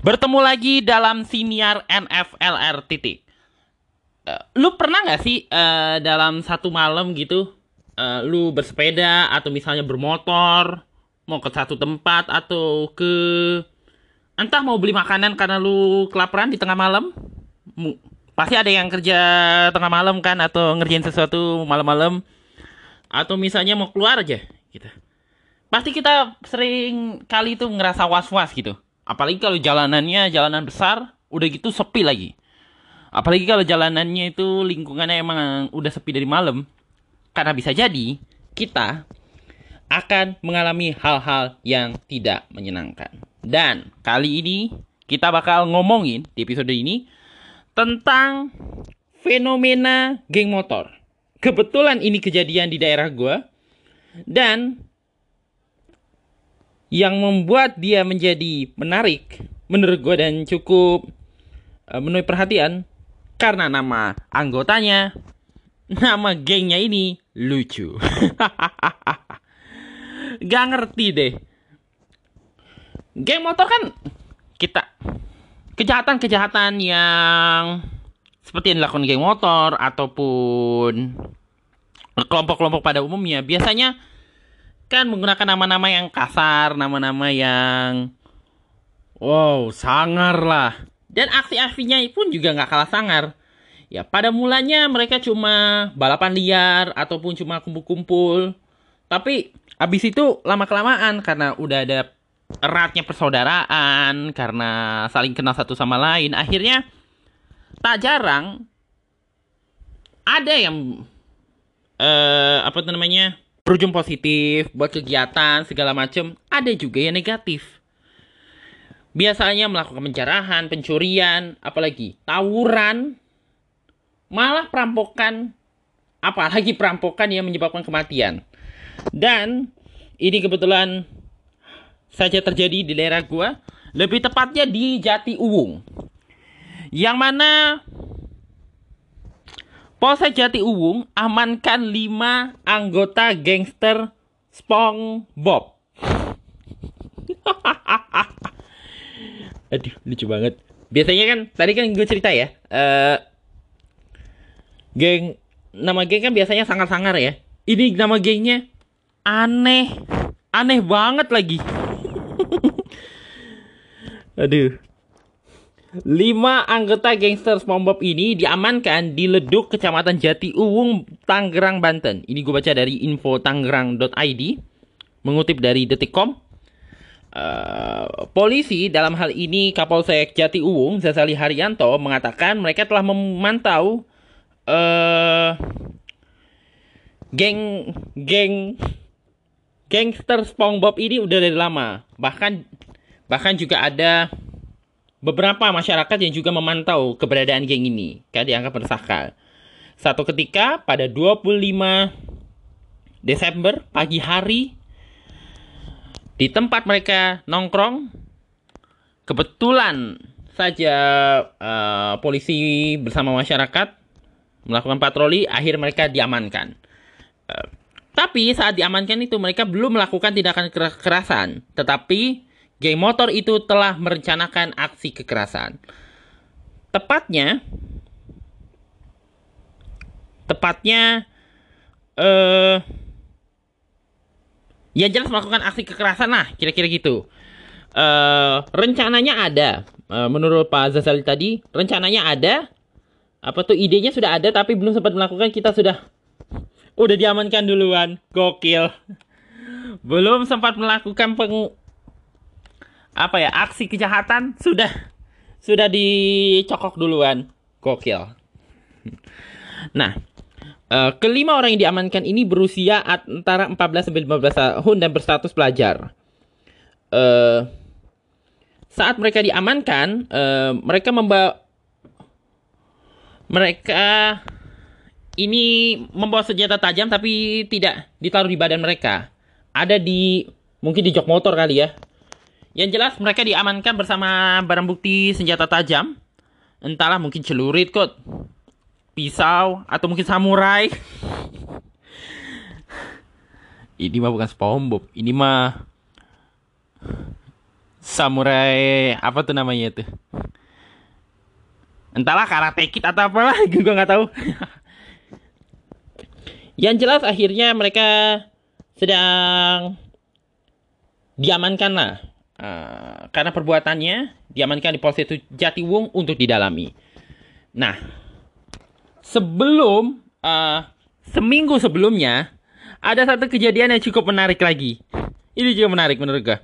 Bertemu lagi dalam siniar NFLR titik. Eh, lu pernah nggak sih eh, dalam satu malam gitu, eh, lu bersepeda atau misalnya bermotor, mau ke satu tempat atau ke entah mau beli makanan karena lu kelaparan di tengah malam? Mu- Pasti ada yang kerja tengah malam kan atau ngerjain sesuatu malam-malam atau misalnya mau keluar aja gitu. Pasti kita sering kali itu ngerasa was-was gitu. Apalagi kalau jalanannya jalanan besar, udah gitu sepi lagi. Apalagi kalau jalanannya itu lingkungannya emang udah sepi dari malam. Karena bisa jadi kita akan mengalami hal-hal yang tidak menyenangkan. Dan kali ini kita bakal ngomongin di episode ini tentang fenomena geng motor. Kebetulan ini kejadian di daerah gua dan yang membuat dia menjadi menarik menurut gue dan cukup uh, menuai perhatian karena nama anggotanya nama gengnya ini lucu. Gak ngerti deh. Geng motor kan kita kejahatan-kejahatan yang seperti yang dilakukan geng motor ataupun kelompok-kelompok pada umumnya biasanya kan menggunakan nama-nama yang kasar, nama-nama yang wow, sangar lah. Dan aksi-aksinya pun juga nggak kalah sangar. Ya, pada mulanya mereka cuma balapan liar ataupun cuma kumpul-kumpul. Tapi habis itu lama-kelamaan karena udah ada eratnya persaudaraan, karena saling kenal satu sama lain, akhirnya tak jarang ada yang eh apa tuh namanya? Berujung positif buat kegiatan segala macam ada juga yang negatif. Biasanya melakukan pencerahan pencurian apalagi tawuran malah perampokan apalagi perampokan yang menyebabkan kematian. Dan ini kebetulan saja terjadi di daerah gua lebih tepatnya di Jati Uwung. Yang mana Polsek Jati Uwung amankan 5 anggota gangster SpongeBob. Aduh, lucu banget. Biasanya kan, tadi kan gue cerita ya, eh geng, nama geng kan biasanya sangar-sangar ya. Ini nama gengnya aneh, aneh banget lagi. Aduh. Lima anggota gangster SpongeBob ini diamankan di Leduk, Kecamatan Jati Uwung, Tangerang, Banten. Ini gue baca dari info tangerang.id, mengutip dari detikcom. Uh, polisi dalam hal ini Kapolsek Jati Uwung, Zazali Haryanto, mengatakan mereka telah memantau uh, geng geng gangster SpongeBob ini udah dari lama. Bahkan bahkan juga ada beberapa masyarakat yang juga memantau keberadaan geng ini kan dianggap meresahkan. Satu ketika pada 25 Desember pagi hari di tempat mereka nongkrong kebetulan saja uh, polisi bersama masyarakat melakukan patroli akhir mereka diamankan. Uh, tapi saat diamankan itu mereka belum melakukan tindakan kekerasan, tetapi geng motor itu telah merencanakan aksi kekerasan. Tepatnya, tepatnya, eh, ya jelas melakukan aksi kekerasan lah, kira-kira gitu. Eh, rencananya ada, eh, menurut Pak Zazali tadi, rencananya ada. Apa tuh idenya sudah ada, tapi belum sempat melakukan. Kita sudah, udah diamankan duluan, gokil. Belum sempat melakukan peng, apa ya aksi kejahatan? Sudah. Sudah dicokok duluan. Gokil. Nah uh, kelima orang yang diamankan ini berusia antara 14 sampai 15 tahun dan berstatus pelajar. Uh, saat mereka diamankan uh, mereka membawa mereka ini membawa senjata tajam tapi tidak ditaruh di badan mereka. Ada di mungkin di jok motor kali ya yang jelas mereka diamankan bersama barang bukti senjata tajam. Entahlah mungkin celurit kok. Pisau atau mungkin samurai. Ini mah bukan SpongeBob. Ini mah samurai apa tuh namanya tuh entahlah karate kid atau apa gue nggak tahu yang jelas akhirnya mereka sedang diamankan lah uh, karena perbuatannya diamankan di Polsek Jatiwung untuk didalami. Nah sebelum uh, seminggu sebelumnya ada satu kejadian yang cukup menarik lagi. Ini juga menarik menurut gue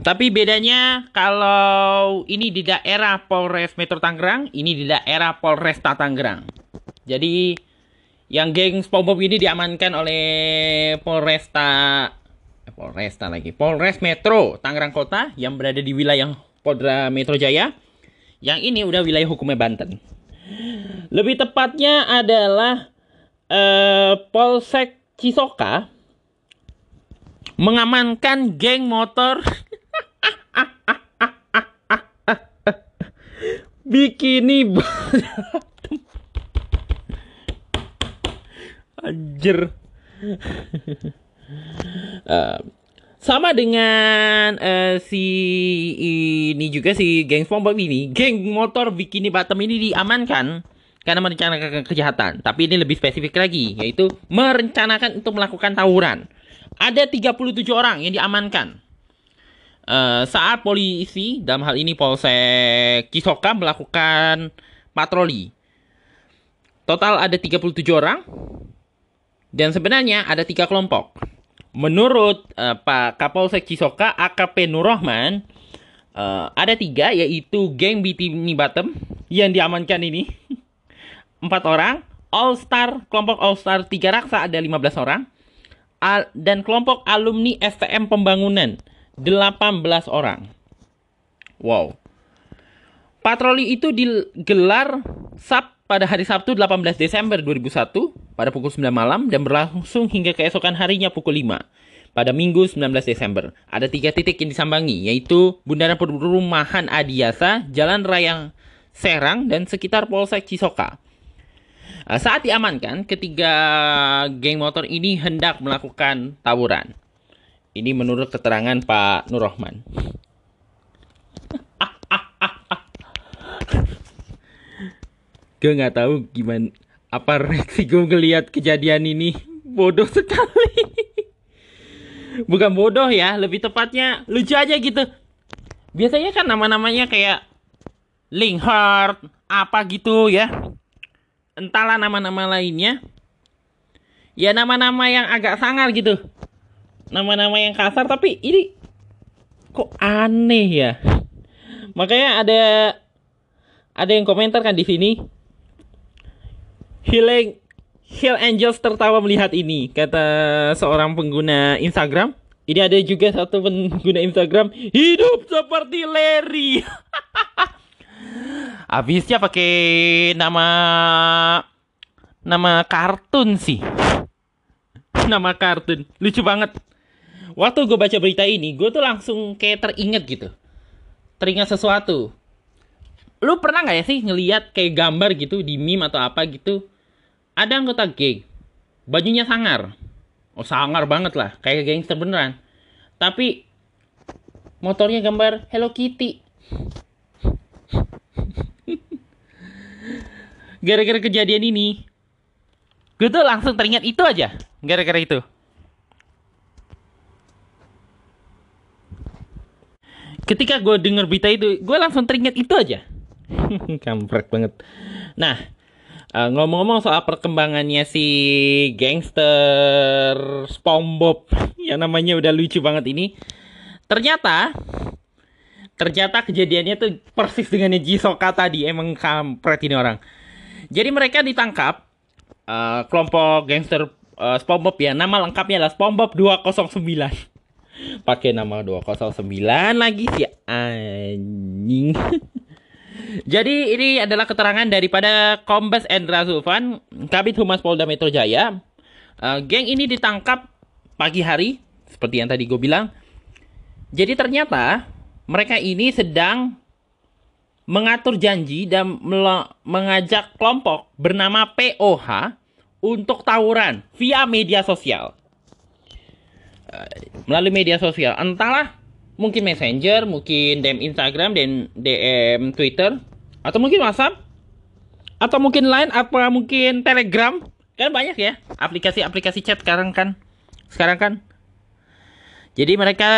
tapi bedanya kalau ini di daerah Polres Metro Tangerang, ini di daerah Polresta Tangerang. Jadi yang geng SpongeBob ini diamankan oleh Polresta eh, Polresta lagi, Polres Metro Tangerang Kota yang berada di wilayah Polda Metro Jaya. Yang ini udah wilayah hukumnya Banten. Lebih tepatnya adalah uh, Polsek Cisoka mengamankan geng motor bikini anjir uh, sama dengan uh, si ini juga si geng SpongeBob ini geng motor bikini bottom ini diamankan karena merencanakan kejahatan tapi ini lebih spesifik lagi yaitu merencanakan untuk melakukan tawuran ada 37 orang yang diamankan. Uh, saat polisi, dalam hal ini Polsek Cisoka melakukan patroli. Total ada 37 orang. Dan sebenarnya ada tiga kelompok. Menurut uh, Pak Kapolsek Cisoka, AKP Nurrahman, uh, ada tiga, yaitu geng Bikini Bottom yang diamankan ini. Empat orang. All Star, kelompok All Star tiga raksa ada 15 orang dan kelompok alumni STM Pembangunan 18 orang. Wow. Patroli itu digelar Sab pada hari Sabtu 18 Desember 2001 pada pukul 9 malam dan berlangsung hingga keesokan harinya pukul 5 pada Minggu 19 Desember. Ada tiga titik yang disambangi, yaitu Bundaran Perumahan Adiasa, Jalan Raya Serang, dan sekitar Polsek Cisoka. Eh, saat diamankan, ketiga geng motor ini hendak melakukan tawuran. Ini menurut keterangan Pak Nurrohman. Gue nggak tahu gimana apa reaksi gue ngeliat kejadian ini. Bodoh sekali. Bukan bodoh ya lebih tepatnya lucu aja gitu. Biasanya kan nama-namanya kayak Linkhart apa gitu ya. Entahlah nama-nama lainnya. Ya nama-nama yang agak sangar gitu. Nama-nama yang kasar tapi ini kok aneh ya. Makanya ada ada yang komentar kan di sini Healing Hill Angels tertawa melihat ini kata seorang pengguna Instagram ini ada juga satu pengguna Instagram hidup seperti Larry Habisnya pakai nama nama kartun sih. Nama kartun. Lucu banget. Waktu gue baca berita ini, gue tuh langsung kayak teringat gitu. Teringat sesuatu. Lu pernah nggak ya sih ngeliat kayak gambar gitu di meme atau apa gitu? Ada anggota geng. Bajunya sangar. Oh sangar banget lah. Kayak gangster beneran. Tapi motornya gambar Hello Kitty. gara-gara kejadian ini gue tuh langsung teringat itu aja gara-gara itu ketika gue denger berita itu gue langsung teringat itu aja kampret banget nah uh, ngomong-ngomong soal perkembangannya si gangster SpongeBob yang namanya udah lucu banget ini ternyata ternyata kejadiannya tuh persis dengan Jisoka tadi emang kampret ini orang jadi mereka ditangkap uh, kelompok gangster uh, SpongeBob ya. Nama lengkapnya adalah SpongeBob 209. Pakai nama 209 lagi si anjing. Jadi ini adalah keterangan daripada Kombes Endra Zulfan, Kabit Humas Polda Metro Jaya. Uh, geng ini ditangkap pagi hari, seperti yang tadi gue bilang. Jadi ternyata mereka ini sedang mengatur janji dan mengajak kelompok bernama POH untuk tawuran via media sosial. melalui media sosial. Entahlah, mungkin Messenger, mungkin DM Instagram, dan DM Twitter, atau mungkin WhatsApp, atau mungkin Line, apa mungkin Telegram. Kan banyak ya aplikasi-aplikasi chat sekarang kan. Sekarang kan. Jadi mereka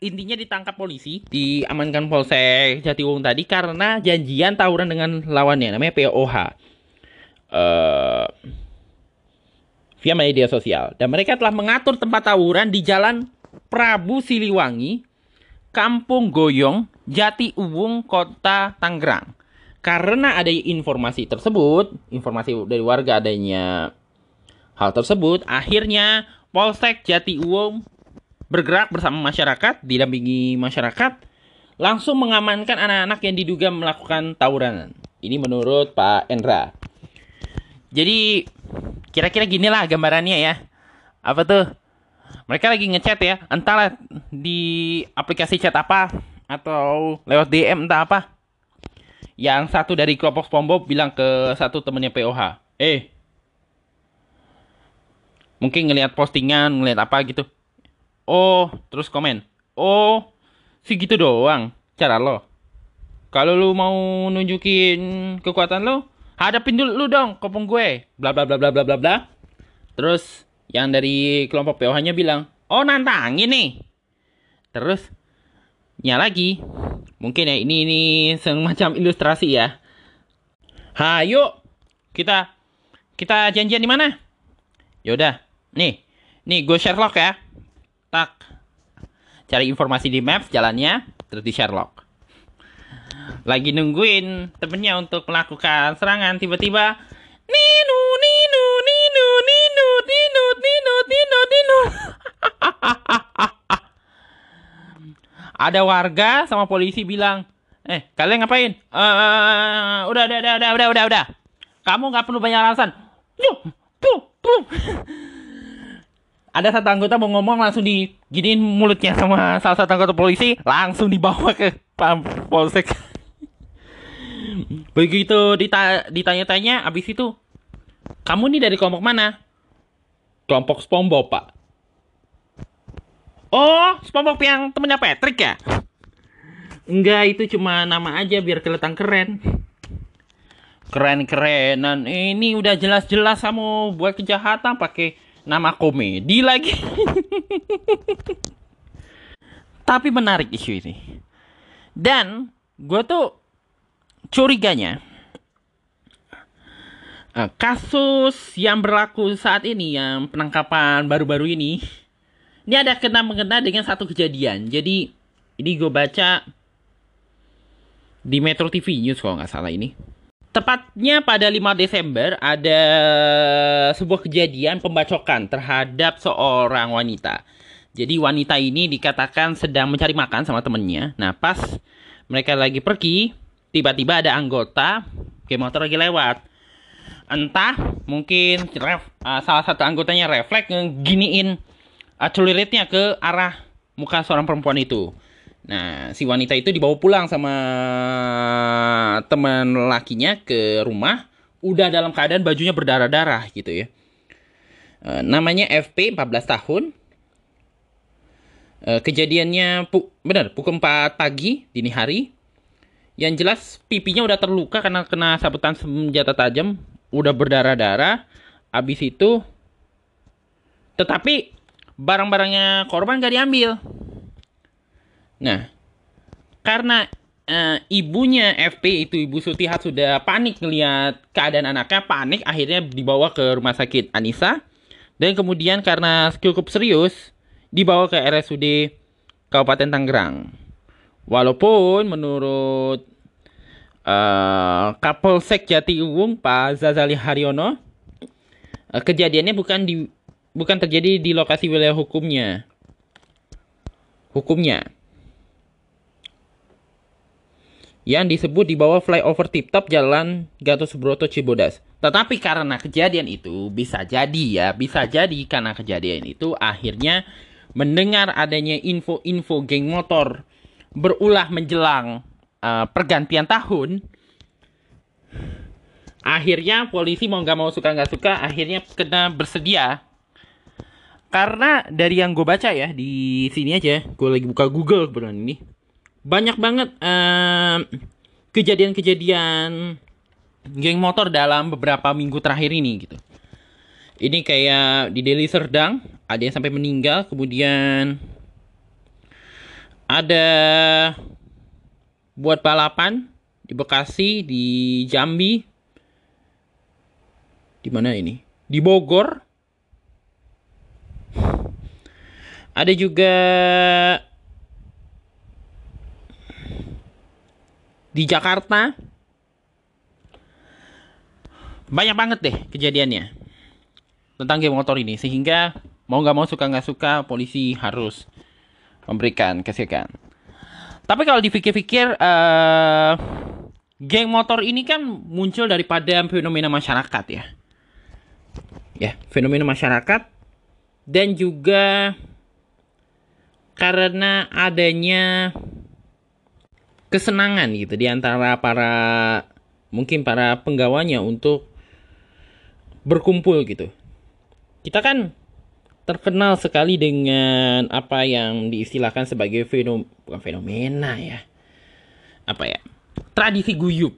intinya ditangkap polisi, diamankan Polsek Jatiwung tadi karena janjian tawuran dengan lawannya namanya POH. Uh, via media sosial. Dan mereka telah mengatur tempat tawuran di Jalan Prabu Siliwangi, Kampung Goyong, Jati Uwung, Kota Tangerang. Karena ada informasi tersebut, informasi dari warga adanya hal tersebut, akhirnya Polsek Jati Uwung bergerak bersama masyarakat, didampingi masyarakat, langsung mengamankan anak-anak yang diduga melakukan tawuran. Ini menurut Pak Endra. Jadi kira-kira gini lah gambarannya ya. Apa tuh? Mereka lagi ngechat ya, entahlah di aplikasi chat apa atau lewat DM entah apa. Yang satu dari kelompok SpongeBob bilang ke satu temennya POH, eh, mungkin ngelihat postingan, ngelihat apa gitu. Oh, terus komen, oh, sih gitu doang cara lo. Kalau lu mau nunjukin kekuatan lo, hadapin dulu lu dong kopong gue bla bla bla bla bla bla bla terus yang dari kelompok POH nya bilang oh nantangin nih. Terus nya lagi mungkin ya ini ini semacam ilustrasi ya. Hayo kita kita janjian di mana? Yaudah nih nih gue Sherlock ya. Tak. Cari informasi di maps jalannya terus di Sherlock lagi nungguin temennya untuk melakukan serangan tiba-tiba Ninu Ada warga sama polisi bilang eh kalian ngapain? Uh, udah udah udah udah udah udah. Kamu nggak perlu banyak alasan. Puh, puh. ada satu anggota mau ngomong langsung diginiin mulutnya sama salah satu anggota polisi langsung dibawa ke polsek. Begitu dita ditanya-tanya, abis itu, kamu nih dari kelompok mana? Kelompok SpongeBob, Pak. Oh, SpongeBob yang temennya Patrick ya? Enggak, itu cuma nama aja biar kelihatan keren. Keren-kerenan. Ini udah jelas-jelas kamu buat kejahatan pakai nama komedi lagi. Tapi menarik isu ini. Dan gue tuh curiganya kasus yang berlaku saat ini yang penangkapan baru-baru ini ini ada kena mengena dengan satu kejadian jadi ini gue baca di Metro TV News kalau nggak salah ini Tepatnya pada 5 Desember ada sebuah kejadian pembacokan terhadap seorang wanita. Jadi wanita ini dikatakan sedang mencari makan sama temennya. Nah pas mereka lagi pergi, tiba-tiba ada anggota geng motor lagi lewat entah mungkin ref, uh, salah satu anggotanya refleks ngeginiin uh, celuritnya ke arah muka seorang perempuan itu. Nah si wanita itu dibawa pulang sama teman lakinya ke rumah udah dalam keadaan bajunya berdarah-darah gitu ya. Uh, namanya FP 14 tahun. Uh, kejadiannya pu benar pukul 4 pagi dini hari. Yang jelas pipinya udah terluka karena kena sabetan senjata tajam, udah berdarah-darah. Abis itu, tetapi barang-barangnya korban gak diambil. Nah, karena uh, ibunya FP itu ibu Sutihat sudah panik ngelihat keadaan anaknya, panik akhirnya dibawa ke rumah sakit Anissa dan kemudian karena cukup serius dibawa ke RSUD Kabupaten Tangerang. Walaupun menurut uh, Kapolsek Jatiuwung Pak Zazali Haryono, uh, kejadiannya bukan di bukan terjadi di lokasi wilayah hukumnya. Hukumnya. Yang disebut di bawah flyover tip top Jalan Gatot Subroto Cibodas. Tetapi karena kejadian itu bisa jadi ya, bisa jadi karena kejadian itu akhirnya mendengar adanya info-info geng motor berulah menjelang uh, pergantian tahun, akhirnya polisi mau nggak mau suka nggak suka, akhirnya kena bersedia Karena dari yang gue baca ya di sini aja, gue lagi buka Google kebetulan ini, banyak banget kejadian kejadian-kejadian geng motor dalam beberapa minggu terakhir ini gitu. Ini kayak di Deli Serdang ada yang sampai meninggal, kemudian ada buat balapan di Bekasi, di Jambi, di mana ini? Di Bogor, Ada juga di Jakarta. Banyak banget deh kejadiannya tentang game motor ini sehingga mau nggak mau suka nggak suka polisi harus memberikan kesekan. Tapi kalau dipikir-pikir uh, geng motor ini kan muncul daripada fenomena masyarakat ya. Ya, fenomena masyarakat dan juga karena adanya kesenangan gitu di antara para mungkin para penggawanya untuk berkumpul gitu. Kita kan terkenal sekali dengan apa yang diistilahkan sebagai fenom bukan fenomena ya. Apa ya? Tradisi guyub.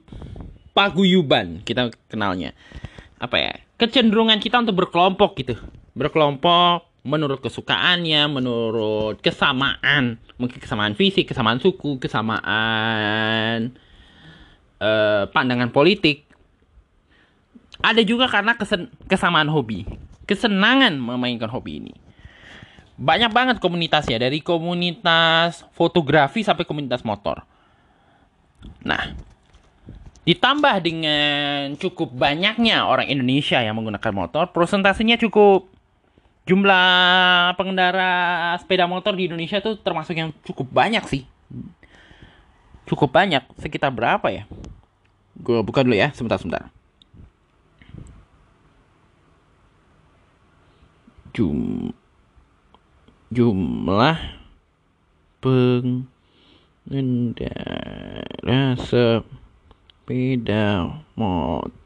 Paguyuban kita kenalnya. Apa ya? Kecenderungan kita untuk berkelompok gitu. Berkelompok menurut kesukaannya, menurut kesamaan, mungkin kesamaan fisik, kesamaan suku, kesamaan uh, pandangan politik. Ada juga karena kesamaan hobi, kesenangan memainkan hobi ini. Banyak banget komunitasnya, dari komunitas fotografi sampai komunitas motor. Nah, ditambah dengan cukup banyaknya orang Indonesia yang menggunakan motor, prosentasenya cukup jumlah pengendara sepeda motor di Indonesia tuh termasuk yang cukup banyak sih. Cukup banyak, sekitar berapa ya? Gue buka dulu ya, sebentar-sebentar. Jum jumlah pengendara sepeda motor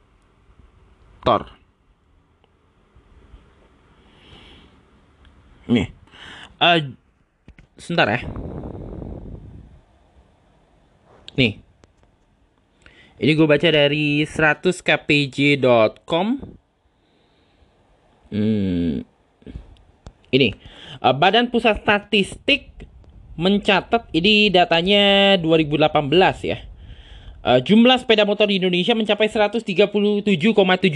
Nih. Uh, sebentar ya. Nih. Ini gue baca dari 100kpj.com. Hmm. Ini. Uh, Badan Pusat Statistik mencatat ini datanya 2018 ya. Uh, jumlah sepeda motor di Indonesia mencapai 137,7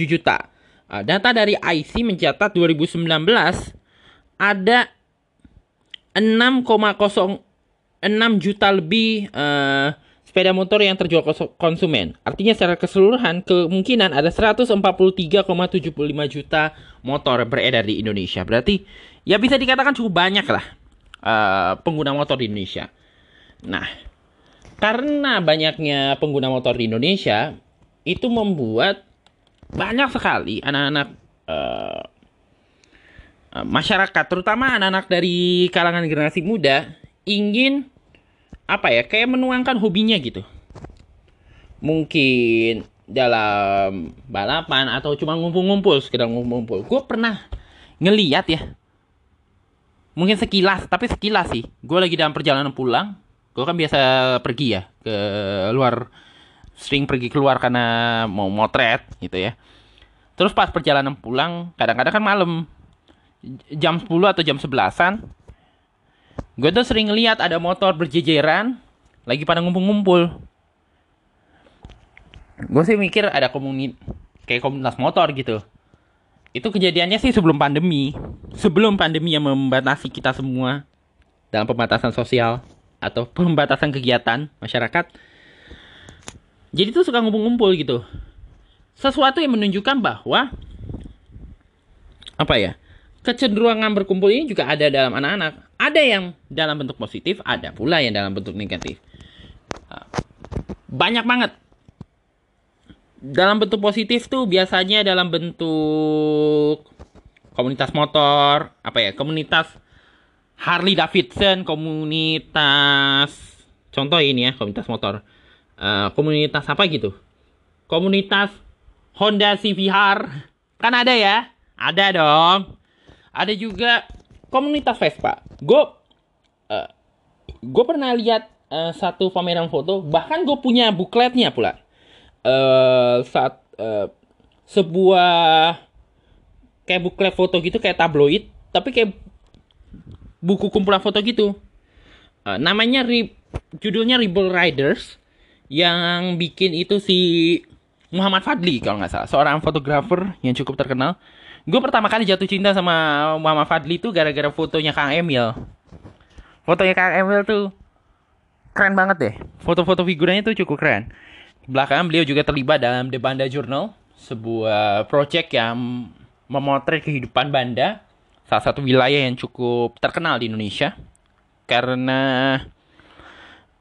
juta. Uh, data dari IC mencatat 2019 ada 6,06 juta lebih uh, sepeda motor yang terjual konsumen. Artinya secara keseluruhan kemungkinan ada 143,75 juta motor beredar di Indonesia. Berarti ya bisa dikatakan cukup banyak lah uh, pengguna motor di Indonesia. Nah, karena banyaknya pengguna motor di Indonesia, itu membuat banyak sekali anak-anak uh, masyarakat terutama anak-anak dari kalangan generasi muda ingin apa ya kayak menuangkan hobinya gitu mungkin dalam balapan atau cuma ngumpul-ngumpul sekedar ngumpul-ngumpul gue pernah ngeliat ya mungkin sekilas tapi sekilas sih. Gue lagi dalam perjalanan pulang. Gue kan biasa pergi ya ke luar sering pergi keluar karena mau motret gitu ya. Terus pas perjalanan pulang kadang-kadang kan malam. Jam 10 atau jam 11-an gue tuh sering lihat ada motor berjejeran lagi pada ngumpul-ngumpul. Gue sih mikir ada komunitas kayak komunitas motor gitu itu kejadiannya sih sebelum pandemi sebelum pandemi yang membatasi kita semua dalam pembatasan sosial atau pembatasan kegiatan masyarakat jadi tuh suka ngumpul-ngumpul gitu sesuatu yang menunjukkan bahwa apa ya kecenderungan berkumpul ini juga ada dalam anak-anak. Ada yang dalam bentuk positif, ada pula yang dalam bentuk negatif. Ah, banyak banget. Dalam bentuk positif tuh biasanya dalam bentuk komunitas motor, apa ya, komunitas Harley Davidson, komunitas contoh ini ya, komunitas motor. Uh, komunitas apa gitu? Komunitas Honda CVR. Kan ada ya? Ada dong ada juga komunitas Vespa. Gue uh, gue pernah lihat uh, satu pameran foto, bahkan gue punya bukletnya pula. Uh, saat uh, sebuah kayak buklet foto gitu kayak tabloid, tapi kayak buku kumpulan foto gitu. Uh, namanya Re judulnya Rebel Riders yang bikin itu si Muhammad Fadli kalau nggak salah, seorang fotografer yang cukup terkenal. Gue pertama kali jatuh cinta sama Muhammad Fadli itu gara-gara fotonya Kang Emil. Fotonya Kang Emil tuh keren banget deh. Foto-foto figuranya tuh cukup keren. Belakangan beliau juga terlibat dalam The Banda Journal, sebuah project yang memotret kehidupan Banda, salah satu wilayah yang cukup terkenal di Indonesia. Karena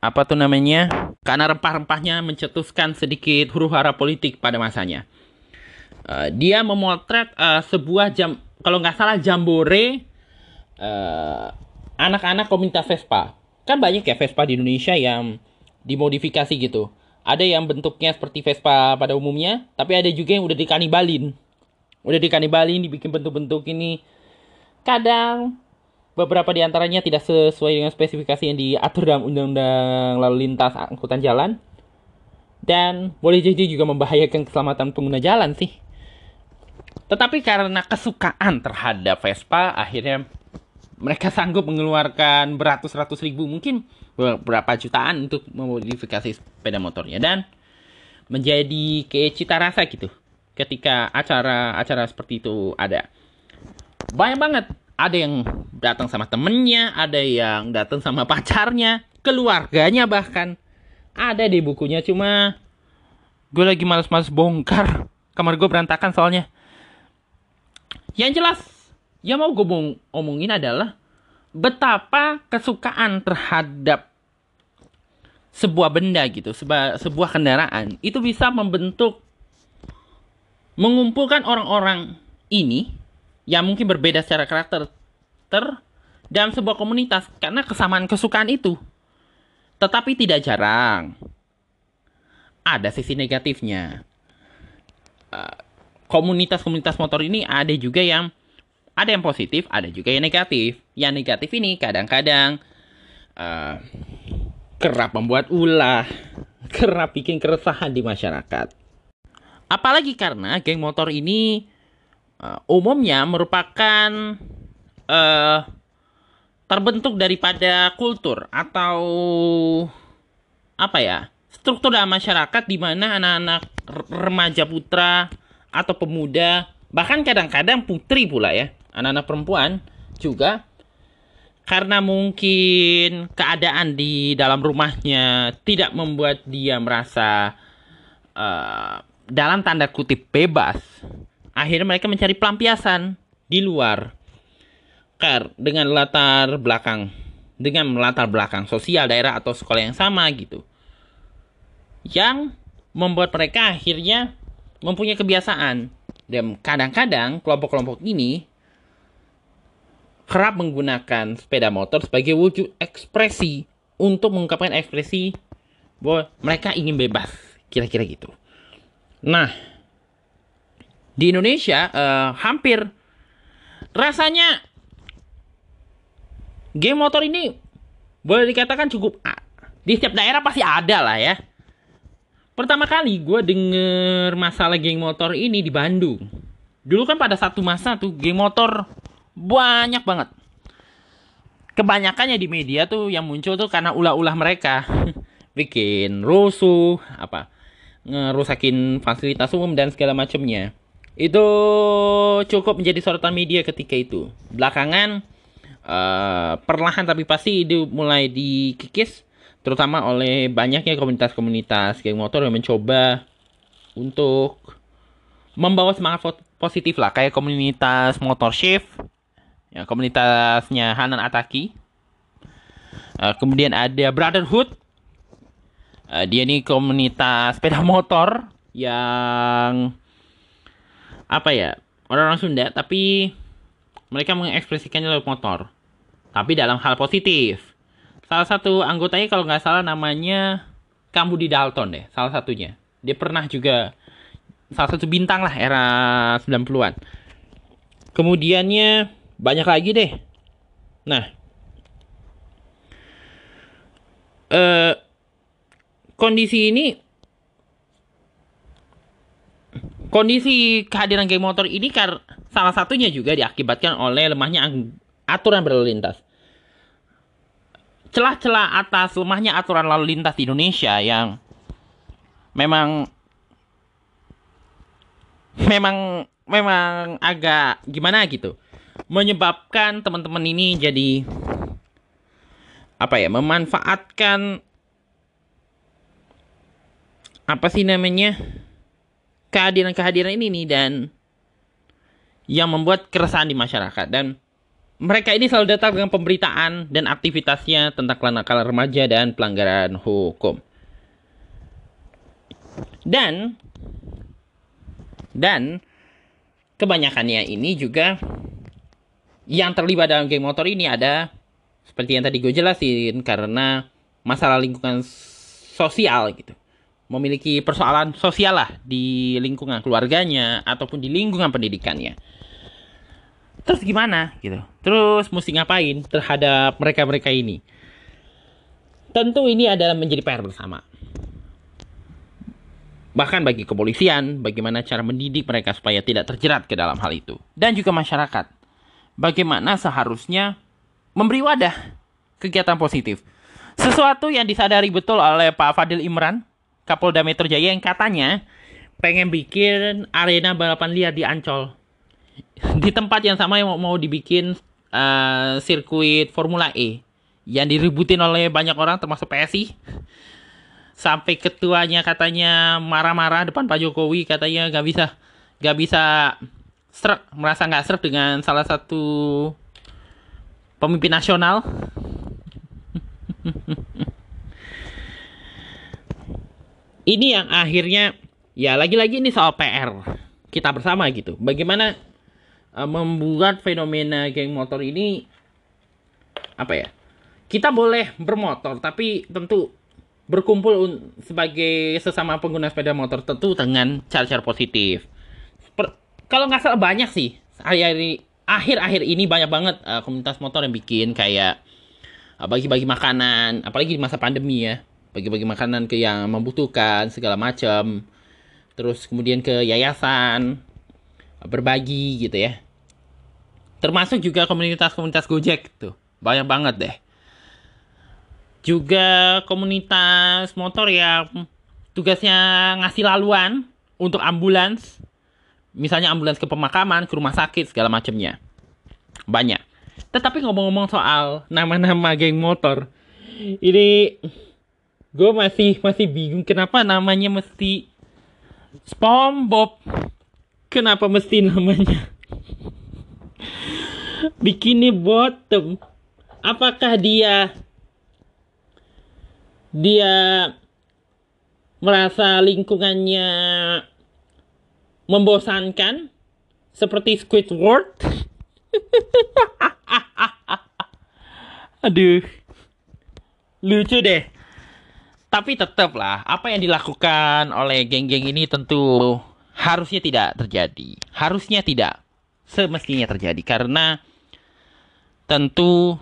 apa tuh namanya? Karena rempah-rempahnya mencetuskan sedikit huru hara politik pada masanya. Uh, dia memotret uh, sebuah jam kalau nggak salah jambore uh, anak-anak komunitas Vespa. Kan banyak ya Vespa di Indonesia yang dimodifikasi gitu. Ada yang bentuknya seperti Vespa pada umumnya, tapi ada juga yang udah dikanibalin. Udah dikanibalin, dibikin bentuk-bentuk ini. Kadang beberapa di antaranya tidak sesuai dengan spesifikasi yang diatur dalam Undang-Undang Lalu Lintas Angkutan Jalan. Dan boleh jadi juga membahayakan keselamatan pengguna jalan sih. Tetapi karena kesukaan terhadap Vespa, akhirnya mereka sanggup mengeluarkan beratus-ratus ribu, mungkin berapa jutaan untuk memodifikasi sepeda motornya. Dan menjadi kayak cita rasa gitu ketika acara-acara seperti itu ada. Banyak banget. Ada yang datang sama temennya, ada yang datang sama pacarnya, keluarganya bahkan. Ada di bukunya, cuma gue lagi males-males bongkar. Kamar gue berantakan soalnya. Yang jelas, yang mau gue omongin adalah betapa kesukaan terhadap sebuah benda gitu, sebuah, sebuah kendaraan itu bisa membentuk mengumpulkan orang-orang ini yang mungkin berbeda secara karakter ter dalam sebuah komunitas karena kesamaan kesukaan itu. Tetapi tidak jarang ada sisi negatifnya. Uh, komunitas-komunitas motor ini ada juga yang ada yang positif, ada juga yang negatif. Yang negatif ini kadang-kadang uh, kerap membuat ulah, kerap bikin keresahan di masyarakat. Apalagi karena geng motor ini uh, umumnya merupakan uh, terbentuk daripada kultur atau apa ya struktur dalam masyarakat di mana anak-anak remaja putra atau pemuda, bahkan kadang-kadang putri pula ya, anak-anak perempuan juga karena mungkin keadaan di dalam rumahnya tidak membuat dia merasa uh, dalam tanda kutip bebas, akhirnya mereka mencari pelampiasan di luar. Kar dengan latar belakang dengan latar belakang sosial daerah atau sekolah yang sama gitu. Yang membuat mereka akhirnya mempunyai kebiasaan dan kadang-kadang kelompok-kelompok ini kerap menggunakan sepeda motor sebagai wujud ekspresi untuk mengungkapkan ekspresi bahwa mereka ingin bebas, kira-kira gitu. Nah, di Indonesia uh, hampir rasanya game motor ini boleh dikatakan cukup di setiap daerah pasti ada lah ya Pertama kali gue denger masalah geng motor ini di Bandung. Dulu kan pada satu masa tuh geng motor banyak banget. Kebanyakannya di media tuh yang muncul tuh karena ulah-ulah mereka. Bikin rusuh, apa, ngerusakin fasilitas umum dan segala macamnya. Itu cukup menjadi sorotan media ketika itu. Belakangan, uh, perlahan tapi pasti itu mulai dikikis terutama oleh banyaknya komunitas-komunitas geng motor yang mencoba untuk membawa semangat positif lah kayak komunitas motor shift ya komunitasnya Hanan Ataki uh, kemudian ada Brotherhood uh, dia ini komunitas sepeda motor yang apa ya orang-orang Sunda tapi mereka mengekspresikannya lewat motor tapi dalam hal positif salah satu anggotanya kalau nggak salah namanya kamu di Dalton deh, salah satunya. Dia pernah juga salah satu bintang lah era 90-an. Kemudiannya banyak lagi deh. Nah, eh, kondisi ini, kondisi kehadiran geng motor ini kar salah satunya juga diakibatkan oleh lemahnya aturan berlalu lintas. Celah-celah atas lemahnya aturan lalu lintas di Indonesia yang memang memang memang agak gimana gitu menyebabkan teman-teman ini jadi apa ya memanfaatkan apa sih namanya kehadiran-kehadiran ini nih dan yang membuat keresahan di masyarakat dan mereka ini selalu datang dengan pemberitaan dan aktivitasnya tentang kenakalan remaja dan pelanggaran hukum. Dan dan kebanyakannya ini juga yang terlibat dalam geng motor ini ada seperti yang tadi gue jelasin karena masalah lingkungan sosial gitu. Memiliki persoalan sosial lah di lingkungan keluarganya ataupun di lingkungan pendidikannya. Terus gimana gitu? Terus mesti ngapain terhadap mereka-mereka ini? Tentu ini adalah menjadi PR bersama. Bahkan bagi kepolisian bagaimana cara mendidik mereka supaya tidak terjerat ke dalam hal itu. Dan juga masyarakat bagaimana seharusnya memberi wadah kegiatan positif. Sesuatu yang disadari betul oleh Pak Fadil Imran, Kapolda Metro Jaya yang katanya pengen bikin arena balapan liar di Ancol. Di tempat yang sama yang mau, dibikin uh, sirkuit Formula E yang diributin oleh banyak orang termasuk PSI. Sampai ketuanya katanya marah-marah depan Pak Jokowi katanya nggak bisa nggak bisa serak merasa nggak serak dengan salah satu pemimpin nasional? Ini yang akhirnya ya lagi-lagi ini soal PR kita bersama gitu. Bagaimana uh, membuat fenomena geng motor ini apa ya kita boleh bermotor tapi tentu berkumpul sebagai sesama pengguna sepeda motor tentu dengan cara-cara positif kalau nggak salah banyak sih. Akhir-akhir ini banyak banget uh, komunitas motor yang bikin kayak uh, bagi-bagi makanan. Apalagi di masa pandemi ya. Bagi-bagi makanan ke yang membutuhkan segala macam terus kemudian ke yayasan uh, berbagi gitu ya. Termasuk juga komunitas-komunitas Gojek tuh. Banyak banget deh. Juga komunitas motor yang tugasnya ngasih laluan untuk ambulans misalnya ambulans ke pemakaman, ke rumah sakit, segala macamnya. Banyak. Tetapi ngomong-ngomong soal nama-nama geng motor, ini gue masih masih bingung kenapa namanya mesti SpongeBob. Kenapa mesti namanya Bikini Bottom? Apakah dia dia merasa lingkungannya membosankan seperti Squidward. Aduh. Lucu deh. Tapi tetap lah, apa yang dilakukan oleh geng-geng ini tentu harusnya tidak terjadi. Harusnya tidak semestinya terjadi karena tentu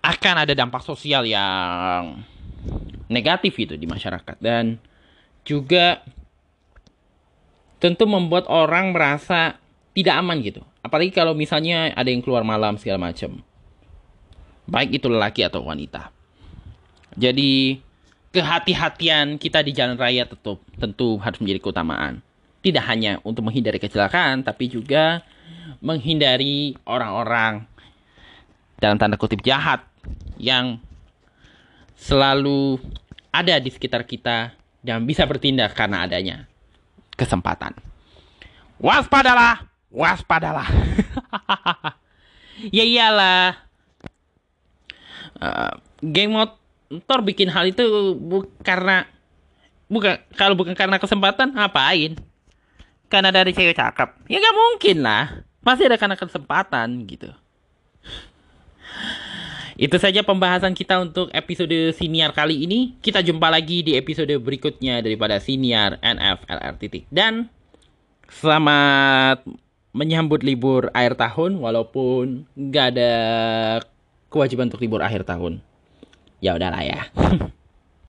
akan ada dampak sosial yang negatif itu di masyarakat dan juga tentu membuat orang merasa tidak aman gitu. Apalagi kalau misalnya ada yang keluar malam segala macam. Baik itu lelaki atau wanita. Jadi kehati-hatian kita di jalan raya tentu, tentu harus menjadi keutamaan. Tidak hanya untuk menghindari kecelakaan, tapi juga menghindari orang-orang dalam tanda kutip jahat yang selalu ada di sekitar kita dan bisa bertindak karena adanya kesempatan. Waspadalah, waspadalah. ya iyalah. Uh, geng motor bikin hal itu bu karena bukan kalau bukan karena kesempatan ngapain? Karena dari cewek cakep. Ya gak mungkin lah. Pasti ada karena kesempatan gitu. Itu saja pembahasan kita untuk episode siniar kali ini. Kita jumpa lagi di episode berikutnya daripada siniar NFLR. Dan selamat menyambut libur akhir tahun walaupun nggak ada kewajiban untuk libur akhir tahun. Ya udahlah ya.